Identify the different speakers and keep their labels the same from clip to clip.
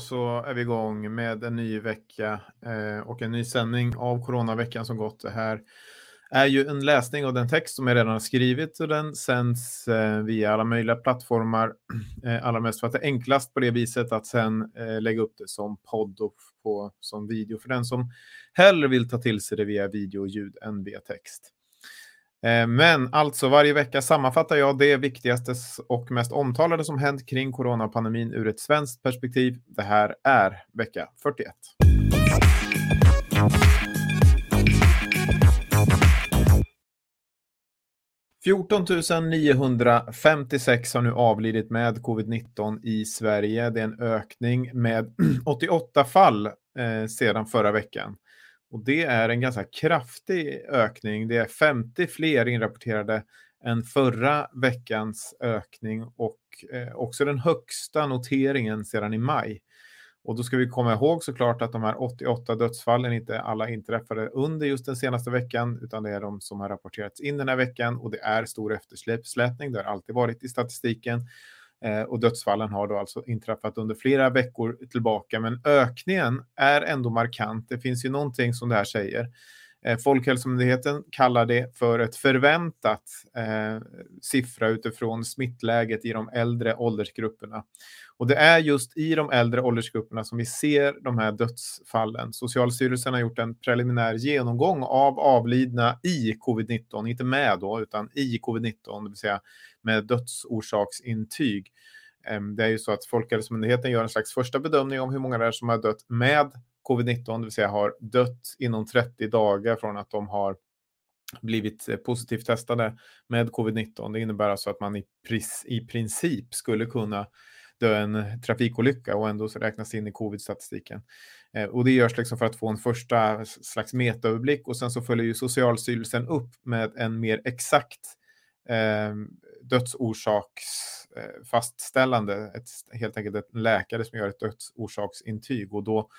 Speaker 1: Så är vi igång med en ny vecka eh, och en ny sändning av Coronaveckan som gått. Det här är ju en läsning av den text som jag redan har skrivit och den sänds eh, via alla möjliga plattformar. Eh, allra mest för att det är enklast på det viset att sen eh, lägga upp det som podd och på, som video för den som hellre vill ta till sig det via video och ljud än via text. Eh, men alltså varje vecka sammanfattar jag det viktigaste och mest omtalade som hänt kring coronapandemin ur ett svenskt perspektiv. Det här är vecka 41. 14 956 har nu avlidit med covid-19 i Sverige. Det är en ökning med 88 fall eh, sedan förra veckan. Och det är en ganska kraftig ökning. Det är 50 fler inrapporterade än förra veckans ökning och eh, också den högsta noteringen sedan i maj. Och då ska vi komma ihåg såklart att de här 88 dödsfallen inte alla inträffade under just den senaste veckan, utan det är de som har rapporterats in den här veckan och det är stor eftersläpning. Det har alltid varit i statistiken. Eh, och dödsfallen har då alltså inträffat under flera veckor tillbaka. Men ökningen är ändå markant. Det finns ju någonting som det här säger. Eh, Folkhälsomyndigheten kallar det för ett förväntat eh, siffra utifrån smittläget i de äldre åldersgrupperna. Och det är just i de äldre åldersgrupperna som vi ser de här dödsfallen. Socialstyrelsen har gjort en preliminär genomgång av avlidna i covid-19, inte med då, utan i covid-19, det vill säga med dödsorsaksintyg. Ehm, det är ju så att Folkhälsomyndigheten gör en slags första bedömning om hur många det är som har dött med covid-19, det vill säga har dött inom 30 dagar från att de har blivit eh, positivt testade med covid-19. Det innebär alltså att man i, i princip skulle kunna dö en trafikolycka och ändå räknas in i covid-statistiken. Eh, och det görs liksom för att få en första slags metaöverblick och sen så följer ju Socialstyrelsen upp med en mer exakt eh, dödsorsaksfastställande, eh, ett, helt enkelt en läkare som gör ett dödsorsaksintyg och då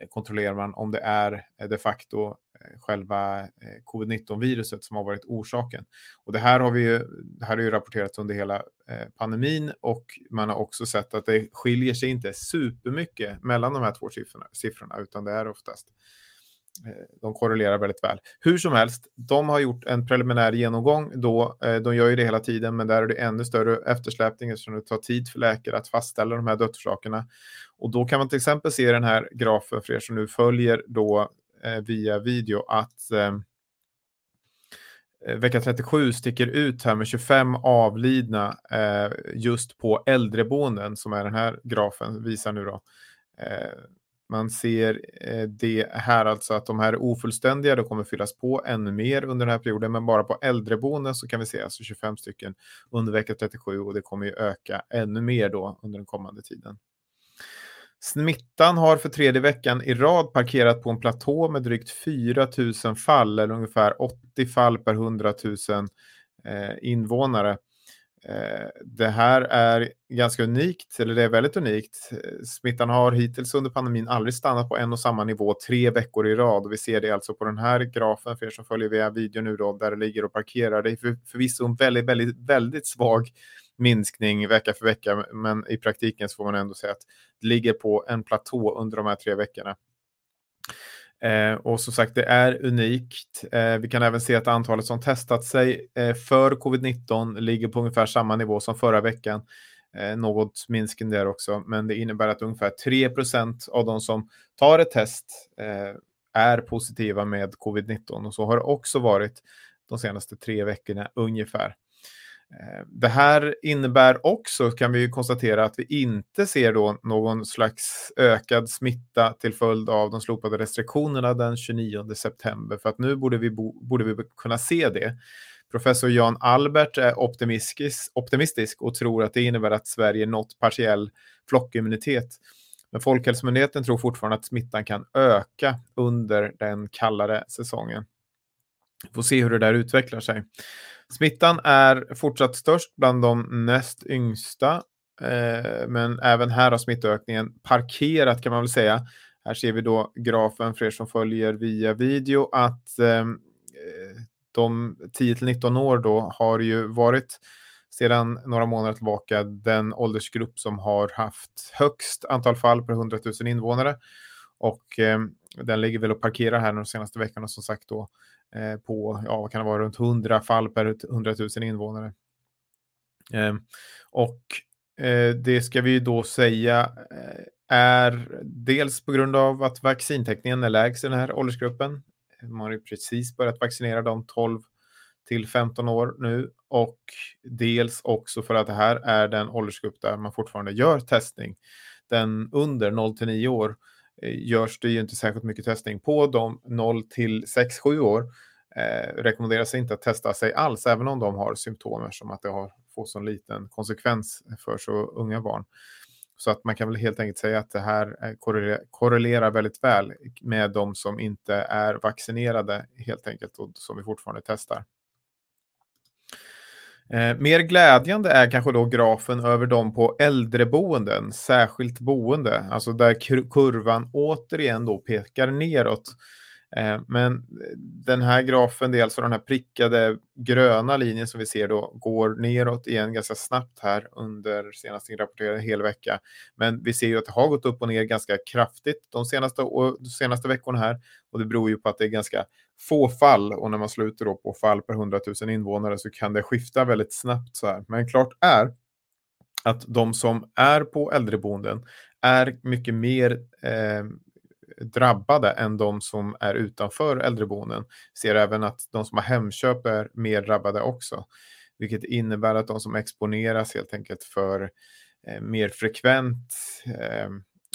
Speaker 1: eh, kontrollerar man om det är eh, de facto själva covid-19-viruset som har varit orsaken. Och det här har vi ju, det här har ju rapporterats under hela pandemin och man har också sett att det skiljer sig inte supermycket mellan de här två siffrorna, siffrorna utan det är oftast de korrelerar väldigt väl. Hur som helst, de har gjort en preliminär genomgång då. Eh, de gör ju det hela tiden, men där är det ännu större eftersläpning eftersom det tar tid för läkare att fastställa de här dödsorsakerna. Och då kan man till exempel se den här grafen för er som nu följer då eh, via video att eh, vecka 37 sticker ut här med 25 avlidna eh, just på äldreboenden som är den här grafen visar nu då. Eh, man ser eh, det här alltså att de här ofullständiga, då kommer fyllas på ännu mer under den här perioden, men bara på äldreboenden så kan vi se alltså 25 stycken under vecka 37 och det kommer ju öka ännu mer då under den kommande tiden. Smittan har för tredje veckan i rad parkerat på en platå med drygt 4 000 fall, eller ungefär 80 fall per 100 000 eh, invånare. Eh, det här är ganska unikt, eller det är väldigt unikt. Eh, smittan har hittills under pandemin aldrig stannat på en och samma nivå tre veckor i rad. Vi ser det alltså på den här grafen för er som följer via video nu då, där det ligger och parkerar. Det är för, förvisso en väldigt, väldigt, väldigt svag minskning vecka för vecka, men i praktiken så får man ändå säga att det ligger på en platå under de här tre veckorna. Eh, och som sagt, det är unikt. Eh, vi kan även se att antalet som testat sig eh, för covid-19 ligger på ungefär samma nivå som förra veckan. Eh, något minskning där också, men det innebär att ungefär 3% av de som tar ett test eh, är positiva med covid-19 och så har det också varit de senaste tre veckorna ungefär. Eh, det här innebär också, kan vi konstatera, att vi inte ser då någon slags ökad smitta till följd av de slopade restriktionerna den 29 september. För att nu borde vi, borde vi kunna se det. Professor Jan Albert är optimistisk, optimistisk och tror att det innebär att Sverige nått partiell flockimmunitet. Men Folkhälsomyndigheten tror fortfarande att smittan kan öka under den kallare säsongen. Vi får se hur det där utvecklar sig. Smittan är fortsatt störst bland de näst yngsta, eh, men även här har smittökningen parkerat kan man väl säga. Här ser vi då grafen för er som följer via video att eh, de 10 till 19 år då har ju varit sedan några månader tillbaka den åldersgrupp som har haft högst antal fall per 100 000 invånare. Och eh, den ligger väl och parkerar här de senaste veckorna som sagt då Eh, på, ja vad kan det vara, runt 100 fall per 100 000 invånare. Eh, och eh, det ska vi då säga eh, är dels på grund av att vaccintäckningen är lägst i den här åldersgruppen. Man har ju precis börjat vaccinera de 12 till 15 år nu och dels också för att det här är den åldersgrupp där man fortfarande gör testning. Den under 0 till 9 år eh, Eh, görs det ju inte särskilt mycket testning på. De 0 till 6-7 år eh, rekommenderas inte att testa sig alls, även om de har symptom som att det har fått så liten konsekvens för så unga barn. Så att man kan väl helt enkelt säga att det här eh, korrelerar väldigt väl med de som inte är vaccinerade helt enkelt och som vi fortfarande testar. Eh, mer glädjande är kanske då grafen över de på äldreboenden, särskilt boende, alltså där kurvan återigen då pekar neråt. Eh, men den här grafen, det är alltså den här prickade gröna linjen som vi ser då, går neråt igen ganska snabbt här under senaste inrapporterade hel vecka. Men vi ser ju att det har gått upp och ner ganska kraftigt de senaste, de senaste veckorna här. Och det beror ju på att det är ganska få fall och när man sluter då på fall per 100 000 invånare så kan det skifta väldigt snabbt så här. Men klart är att de som är på äldreboenden är mycket mer eh, drabbade än de som är utanför äldreboenden. Ser även att de som har Hemköp är mer drabbade också, vilket innebär att de som exponeras helt enkelt för eh, mer frekvent eh,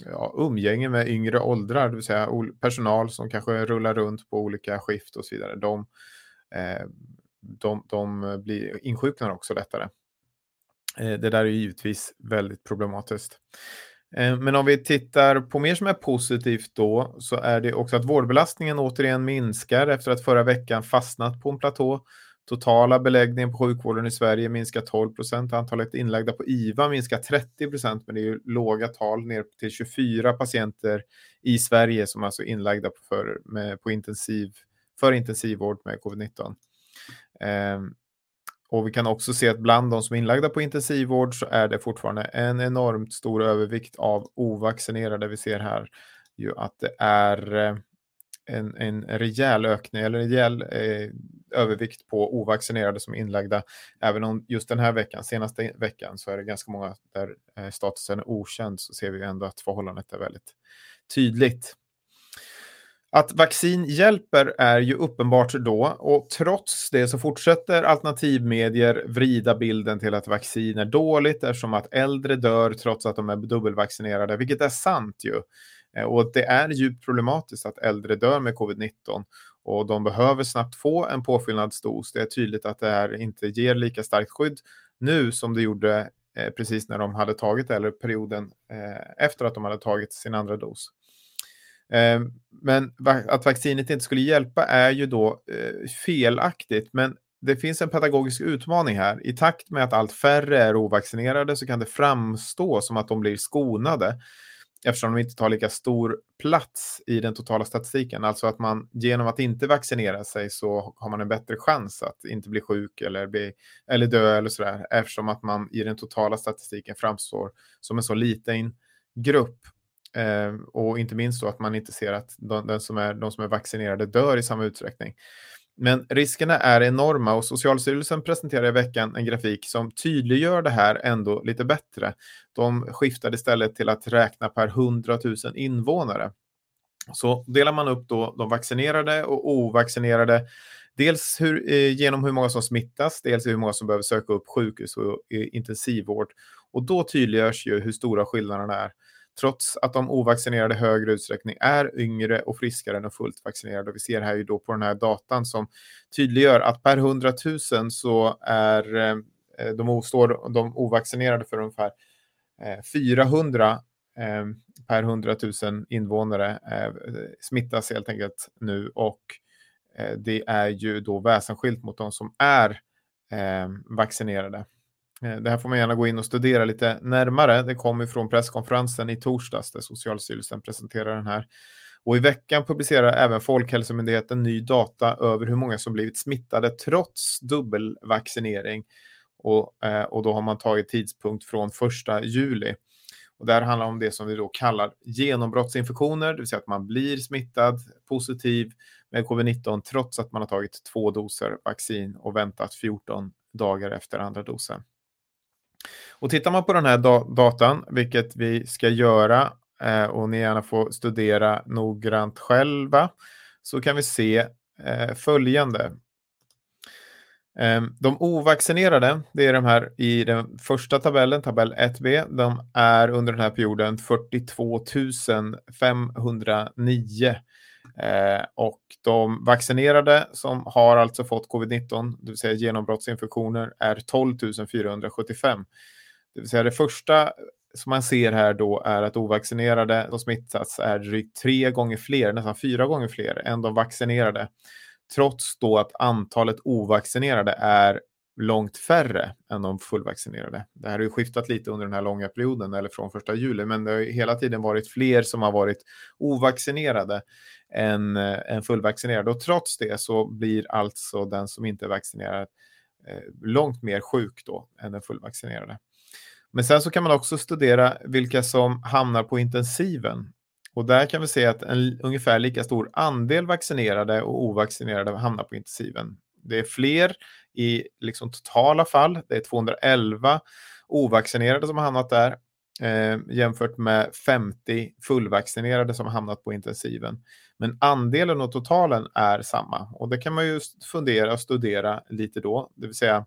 Speaker 1: ja, umgänge med yngre åldrar, det vill säga personal som kanske rullar runt på olika skift och så vidare. De, eh, de, de blir insjuknar också lättare. Eh, det där är givetvis väldigt problematiskt. Eh, men om vi tittar på mer som är positivt då så är det också att vårdbelastningen återigen minskar efter att förra veckan fastnat på en platå. Totala beläggningen på sjukvården i Sverige minskar 12 procent. Antalet inlagda på IVA minskar 30 procent, men det är ju låga tal ner till 24 patienter i Sverige som alltså är inlagda för, med, på intensiv, för intensivvård med covid-19. Eh, och vi kan också se att bland de som är inlagda på intensivvård så är det fortfarande en enormt stor övervikt av ovaccinerade. Vi ser här ju att det är eh, en, en rejäl ökning eller en rejäl eh, övervikt på ovaccinerade som är inlagda. Även om just den här veckan, senaste veckan, så är det ganska många där eh, statusen är okänd så ser vi ändå att förhållandet är väldigt tydligt. Att vaccin hjälper är ju uppenbart då och trots det så fortsätter alternativmedier vrida bilden till att vaccin är dåligt eftersom att äldre dör trots att de är dubbelvaccinerade, vilket är sant ju. Eh, och det är djupt problematiskt att äldre dör med covid-19 och de behöver snabbt få en påfyllnadsdos. Det är tydligt att det här inte ger lika starkt skydd nu som det gjorde eh, precis när de hade tagit eller perioden eh, efter att de hade tagit sin andra dos. Eh, men att vaccinet inte skulle hjälpa är ju då eh, felaktigt. Men det finns en pedagogisk utmaning här. I takt med att allt färre är ovaccinerade så kan det framstå som att de blir skonade eftersom de inte tar lika stor plats i den totala statistiken. Alltså att man genom att inte vaccinera sig så har man en bättre chans att inte bli sjuk eller, bli, eller dö eller sådär eftersom att man i den totala statistiken framstår som en så liten grupp Eh, och inte minst så att man inte ser att de, de, som är, de som är vaccinerade dör i samma utsträckning. Men riskerna är enorma och Socialstyrelsen presenterade i veckan en grafik som tydliggör det här ändå lite bättre. De skiftade istället till att räkna per 100 000 invånare. Så delar man upp då de vaccinerade och ovaccinerade, dels hur, eh, genom hur många som smittas, dels hur många som behöver söka upp sjukhus och eh, intensivvård. Och då tydliggörs ju hur stora skillnaderna är trots att de ovaccinerade i högre utsträckning är yngre och friskare än de fullt vaccinerade. Vi ser här ju då på den här datan som tydliggör att per 100 000 så är eh, de, står de ovaccinerade för ungefär eh, 400 eh, per 100 000 invånare eh, smittas helt enkelt nu och eh, det är ju då väsensskilt mot de som är vaccinerade. Eh, det här får man gärna gå in och studera lite närmare. Det kom från presskonferensen i torsdags där Socialstyrelsen presenterar den här. Och i veckan publicerar även Folkhälsomyndigheten ny data över hur många som blivit smittade trots dubbelvaccinering. Och, eh, och då har man tagit tidpunkt från 1 juli. Och det här handlar om det som vi då kallar genombrottsinfektioner, det vill säga att man blir smittad positiv med covid-19 trots att man har tagit två doser vaccin och väntat 14 dagar efter andra dosen. Och tittar man på den här datan, vilket vi ska göra eh, och ni gärna får studera noggrant själva, så kan vi se eh, följande. Ehm, de ovaccinerade, det är de här i den första tabellen, tabell 1b, de är under den här perioden 42 509. Eh, och de vaccinerade som har alltså fått covid-19, det vill säga genombrottsinfektioner, är 12 475. Det vill säga det första som man ser här då är att ovaccinerade som smittats är drygt tre gånger fler, nästan fyra gånger fler än de vaccinerade trots då att antalet ovaccinerade är långt färre än de fullvaccinerade. Det här har ju skiftat lite under den här långa perioden eller från första juli, men det har hela tiden varit fler som har varit ovaccinerade än, eh, än fullvaccinerade och trots det så blir alltså den som inte är vaccinerad eh, långt mer sjuk då än den fullvaccinerade. Men sen så kan man också studera vilka som hamnar på intensiven och där kan vi se att en ungefär lika stor andel vaccinerade och ovaccinerade hamnar på intensiven. Det är fler i liksom totala fall. Det är 211 ovaccinerade som har hamnat där eh, jämfört med 50 fullvaccinerade som har hamnat på intensiven. Men andelen och totalen är samma och det kan man ju fundera och studera lite då, det vill säga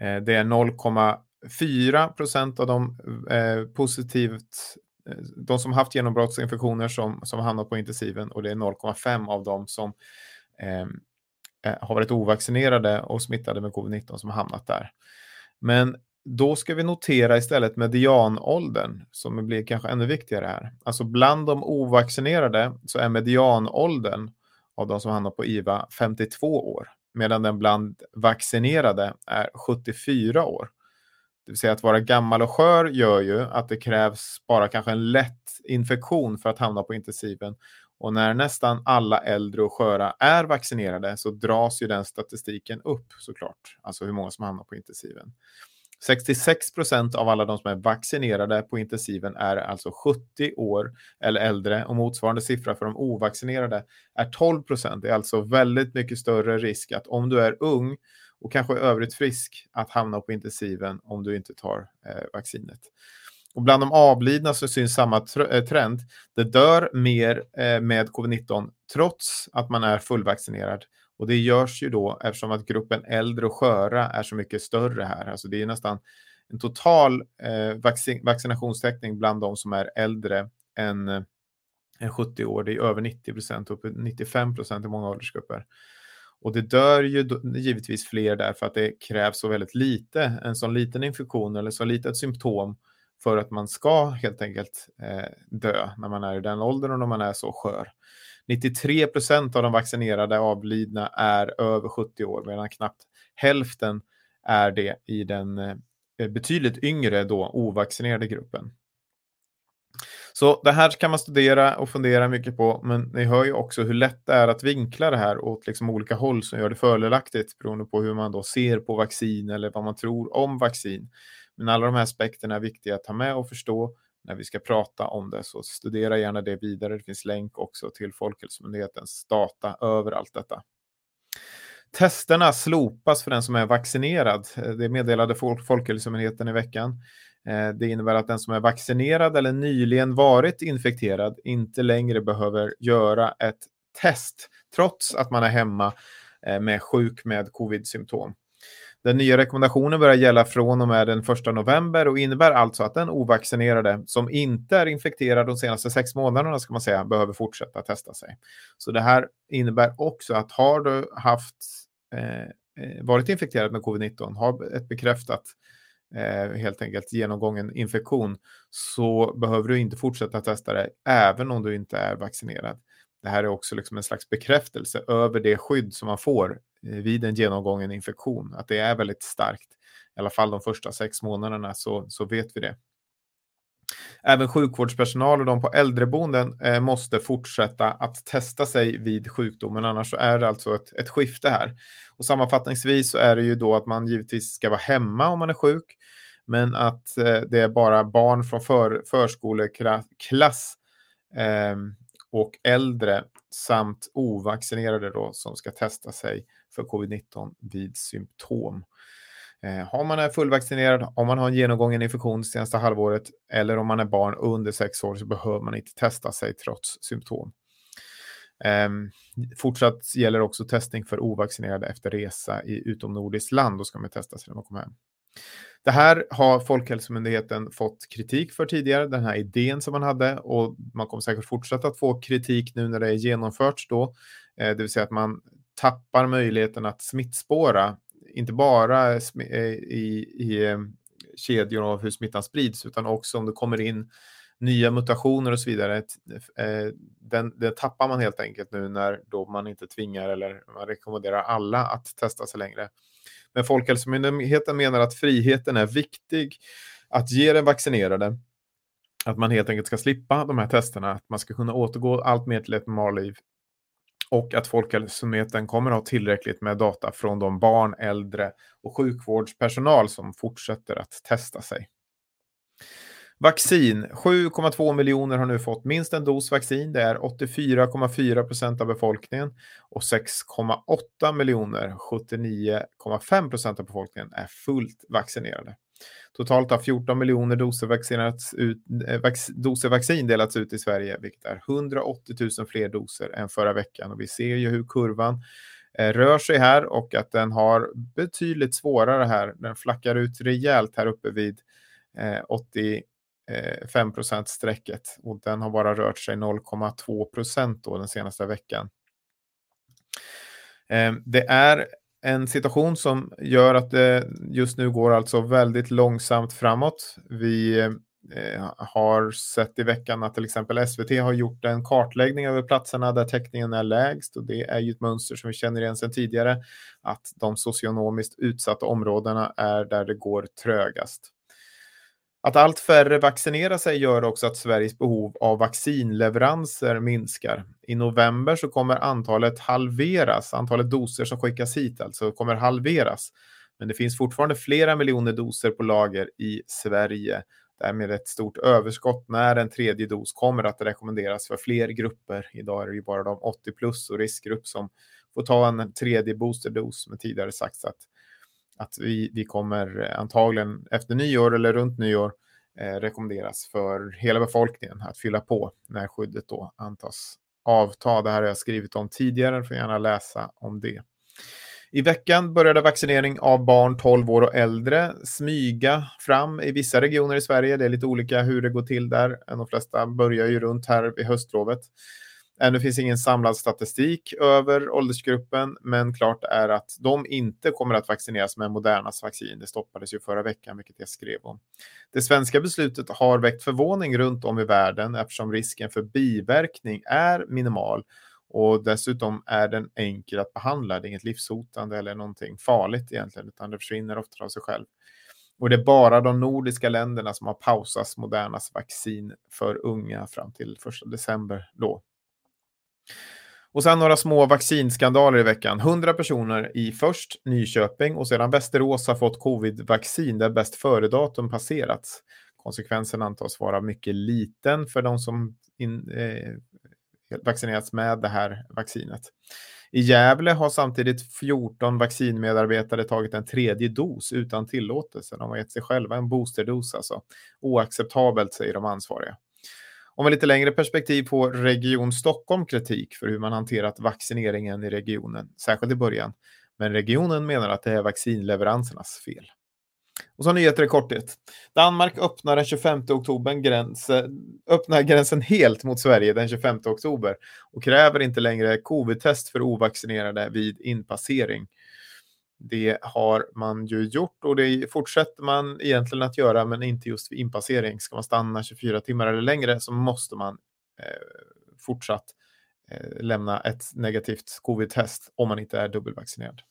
Speaker 1: eh, det är 0,4 procent av de eh, positivt eh, de som haft genombrottsinfektioner som, som hamnat på intensiven och det är 0,5 av dem som eh, Eh, har varit ovaccinerade och smittade med covid-19 som har hamnat där. Men då ska vi notera istället medianåldern som blir kanske ännu viktigare här. Alltså bland de ovaccinerade så är medianåldern av de som hamnar på IVA 52 år medan den bland vaccinerade är 74 år. Det vill säga att vara gammal och skör gör ju att det krävs bara kanske en lätt infektion för att hamna på intensiven. Och när nästan alla äldre och sköra är vaccinerade så dras ju den statistiken upp såklart. Alltså hur många som hamnar på intensiven. 66 procent av alla de som är vaccinerade på intensiven är alltså 70 år eller äldre och motsvarande siffra för de ovaccinerade är 12 procent. Det är alltså väldigt mycket större risk att om du är ung och kanske övrigt frisk att hamna på intensiven om du inte tar eh, vaccinet. Och bland de avlidna så syns samma eh, trend. Det dör mer eh, med covid-19 trots att man är fullvaccinerad. Och det görs ju då eftersom att gruppen äldre och sköra är så mycket större här. Alltså det är nästan en total eh, vaccin vaccinationstäckning bland de som är äldre än, än 70 år. Det är över 90 procent, upp 95 procent i många åldersgrupper. Och det dör ju givetvis fler därför att det krävs så väldigt lite, en sån liten infektion eller så litet symptom för att man ska helt enkelt eh, dö när man är i den åldern och när man är så skör. 93 procent av de vaccinerade avlidna är över 70 år medan knappt hälften är det i den eh, betydligt yngre då ovaccinerade gruppen. Så det här kan man studera och fundera mycket på, men ni hör ju också hur lätt det är att vinkla det här åt liksom olika håll som gör det fördelaktigt beroende på hur man då ser på vaccin eller vad man tror om vaccin. Men alla de här aspekterna är viktiga att ta med och förstå när vi ska prata om det, så studera gärna det vidare. Det finns länk också till Folkhälsomyndighetens data över allt detta. Testerna slopas för den som är vaccinerad. Eh, det meddelade Folkhälsomyndigheten i veckan. Eh, det innebär att den som är vaccinerad eller nyligen varit infekterad inte längre behöver göra ett test trots att man är hemma eh, med sjuk med covid-symptom. Den nya rekommendationen börjar gälla från och med den 1 november och innebär alltså att den ovaccinerade som inte är infekterad de senaste sex månaderna ska man säga behöver fortsätta testa sig. Så det här innebär också att har du haft eh, eh varit infekterad med covid-19, har ett bekräftat eh, helt enkelt genomgången infektion så behöver du inte fortsätta testa dig även om du inte är vaccinerad. Det här är också liksom en slags bekräftelse över det skydd som man får Eh, vid en genomgången infektion, att det är väldigt starkt. I alla fall de första sex månaderna så, så vet vi det. Även sjukvårdspersonal och de på äldreboenden eh, måste fortsätta att testa sig vid sjukdomen, annars så är det alltså ett, ett skifte här. Och sammanfattningsvis så är det ju då att man givetvis ska vara hemma om man är sjuk, men att eh, det är bara barn från för, förskoleklass eh, och äldre samt ovaccinerade då som ska testa sig för covid-19 vid symptom. Eh, har man är fullvaccinerad, om man har en genomgången infektion senaste halvåret eller om man är barn under sex år så behöver man inte testa sig trots symptom. Ehm, fortsatt gäller också testning för ovaccinerade efter resa i utomnordiskt land. Då ska man testa sig när man kommer hem. Det här har Folkhälsomyndigheten fått kritik för tidigare, den här idén som man hade och man kommer säkert fortsätta att få kritik nu när det är genomförts då, eh, det vill säga att man tappar möjligheten att smittspåra, inte bara eh, i, i eh, kedjor av hur smittan sprids, utan också om det kommer in nya mutationer och så vidare. Eh, den, den tappar man helt enkelt nu när då man inte tvingar eller man rekommenderar alla att testa sig längre. Men Folkhälsomyndigheten menar att friheten är viktig att ge den vaccinerade. Att man helt enkelt ska slippa de här testerna, att man ska kunna återgå allt mer till ett normalliv och att Folkhälsomyndigheten kommer att ha tillräckligt med data från de barn, äldre och sjukvårdspersonal som fortsätter att testa sig. Vaccin. 7,2 miljoner har nu fått minst en dos vaccin. Det är 84,4 procent av befolkningen och 6,8 miljoner, 79,5 procent av befolkningen är fullt vaccinerade. Totalt har 14 miljoner doser, vaccinerats ut, eh, vax, doser vaccin delats ut i Sverige, vilket är 180 000 fler doser än förra veckan. Och vi ser ju hur kurvan eh, rör sig här och att den har betydligt svårare här. Den flackar ut rejält här uppe vid eh, 85 procent-strecket och den har bara rört sig 0,2 procent den senaste veckan. Ehm, det är en situation som gör att det just nu går alltså väldigt långsamt framåt. Vi eh, har sett i veckan att till exempel SVT har gjort en kartläggning över platserna där täckningen är lägst och det är ju ett mönster som vi känner igen sedan tidigare att de socionomiskt utsatta områdena är där det går trögast. Att allt färre vaccinerar sig gör också att Sveriges behov av vaccinleveranser minskar. I november så kommer antalet halveras, antalet doser som skickas hit alltså kommer halveras. Men det finns fortfarande flera miljoner doser på lager i Sverige. Därmed ett stort överskott när en tredje dos kommer att rekommenderas för fler grupper. Idag är det ju bara de 80 plus och riskgrupp som får ta en tredje boosterdos. Men tidigare sagts att att vi, vi kommer eh, antagligen efter nyår eller runt nyår eh, rekommenderas för hela befolkningen att fylla på när skyddet då antas avta. Det här har jag skrivit om tidigare, får gärna läsa om det. I veckan började vaccinering av barn 12 år och äldre smyga fram i vissa regioner i Sverige. Det är lite olika hur det går till där. De flesta börjar ju runt här vid höstlovet. Ännu finns ingen samlad statistik över åldersgruppen, men klart är att de inte kommer att vaccineras med Modernas vaccin. Det stoppades ju förra veckan, vilket jag skrev om. Det svenska beslutet har väckt förvåning runt om i världen eftersom risken för biverkning är minimal och dessutom är den enkel att behandla. Det är inget livshotande eller någonting farligt egentligen, utan det försvinner ofta av sig själv. Och det är bara de nordiska länderna som har pausat Modernas vaccin för unga fram till 1 december då. Och sen några små vaccinskandaler i veckan. 100 personer i först Nyköping och sedan Västerås har fått covid-vaccin där bäst före-datum passerats. Konsekvensen antas vara mycket liten för de som in, eh, vaccinerats med det här vaccinet. I Gävle har samtidigt 14 vaccinmedarbetare tagit en tredje dos utan tillåtelse. De har gett sig själva en boosterdos alltså. Oacceptabelt, säger de ansvariga. Om vi lite längre perspektiv på Region Stockholm kritik för hur man hanterat vaccineringen i regionen, särskilt i början. Men regionen menar att det är vaccinleveransernas fel. Och så nyheter i korthet. Danmark öppnar den 25 oktober gräns, öppnar gränsen helt mot Sverige den 25 oktober och kräver inte längre covid-test för ovaccinerade vid inpassering. Det har man ju gjort och det fortsätter man egentligen att göra, men inte just vid inpassering. Ska man stanna 24 timmar eller längre så måste man eh, fortsatt eh, lämna ett negativt covid-test om man inte är dubbelvaccinerad.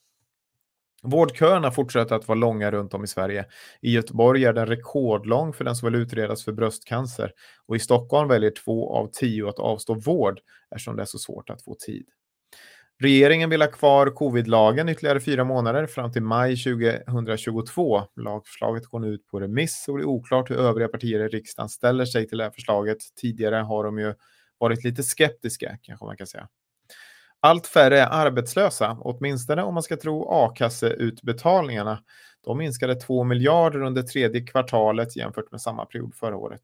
Speaker 1: Vårdköerna fortsätter att vara långa runt om i Sverige. I Göteborg är den rekordlång för den som vill utredas för bröstcancer och i Stockholm väljer två av tio att avstå vård eftersom det är så svårt att få tid. Regeringen vill ha kvar covidlagen ytterligare fyra månader fram till maj 2022. Lagförslaget går nu ut på remiss och det är oklart hur övriga partier i riksdagen ställer sig till det här förslaget. Tidigare har de ju varit lite skeptiska, kanske man kan säga. Allt färre är arbetslösa, åtminstone om man ska tro a-kasseutbetalningarna. De minskade 2 miljarder under tredje kvartalet jämfört med samma period förra året.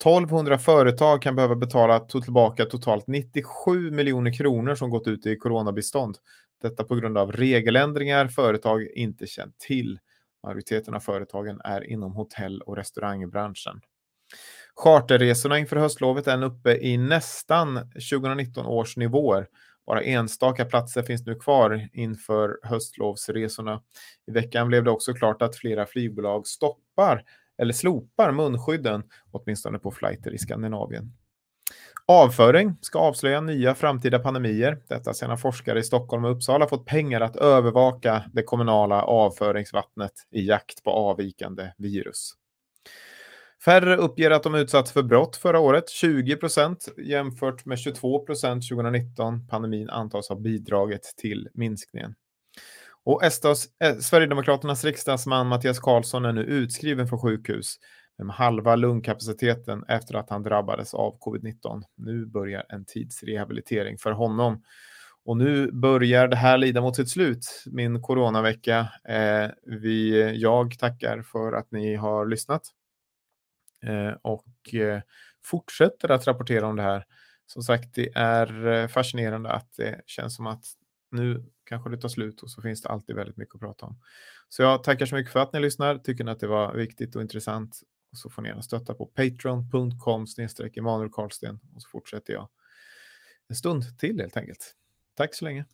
Speaker 1: 1200 företag kan behöva betala tillbaka totalt 97 miljoner kronor som gått ut i coronabistånd. Detta på grund av regeländringar företag inte känt till. Majoriteten av företagen är inom hotell och restaurangbranschen. Charterresorna inför höstlovet är uppe i nästan 2019 års nivåer. Bara enstaka platser finns nu kvar inför höstlovsresorna. I veckan blev det också klart att flera flygbolag stoppar eller slopar munskydden, åtminstone på flighter i Skandinavien. Avföring ska avslöja nya framtida pandemier. Detta sedan forskare i Stockholm och Uppsala fått pengar att övervaka det kommunala avföringsvattnet i jakt på avvikande virus. Färre uppger att de utsatts för brott förra året, 20 procent jämfört med 22 procent 2019. Pandemin antas ha bidragit till minskningen. Och Estos, eh, Sverigedemokraternas riksdagsman Mattias Karlsson är nu utskriven från sjukhus med halva lungkapaciteten efter att han drabbades av covid-19. Nu börjar en tidsrehabilitering för honom. Och nu börjar det här lida mot sitt slut, min coronavecka. Eh, vi, jag tackar för att ni har lyssnat eh, och eh, fortsätter att rapportera om det här. Som sagt, det är eh, fascinerande att det känns som att nu kanske det tar slut och så finns det alltid väldigt mycket att prata om. Så jag tackar så mycket för att ni lyssnar. Tycker ni att det var viktigt och intressant och så får ni gärna stötta på patreon.com Emanuel Karlsten och så fortsätter jag en stund till helt enkelt. Tack så länge.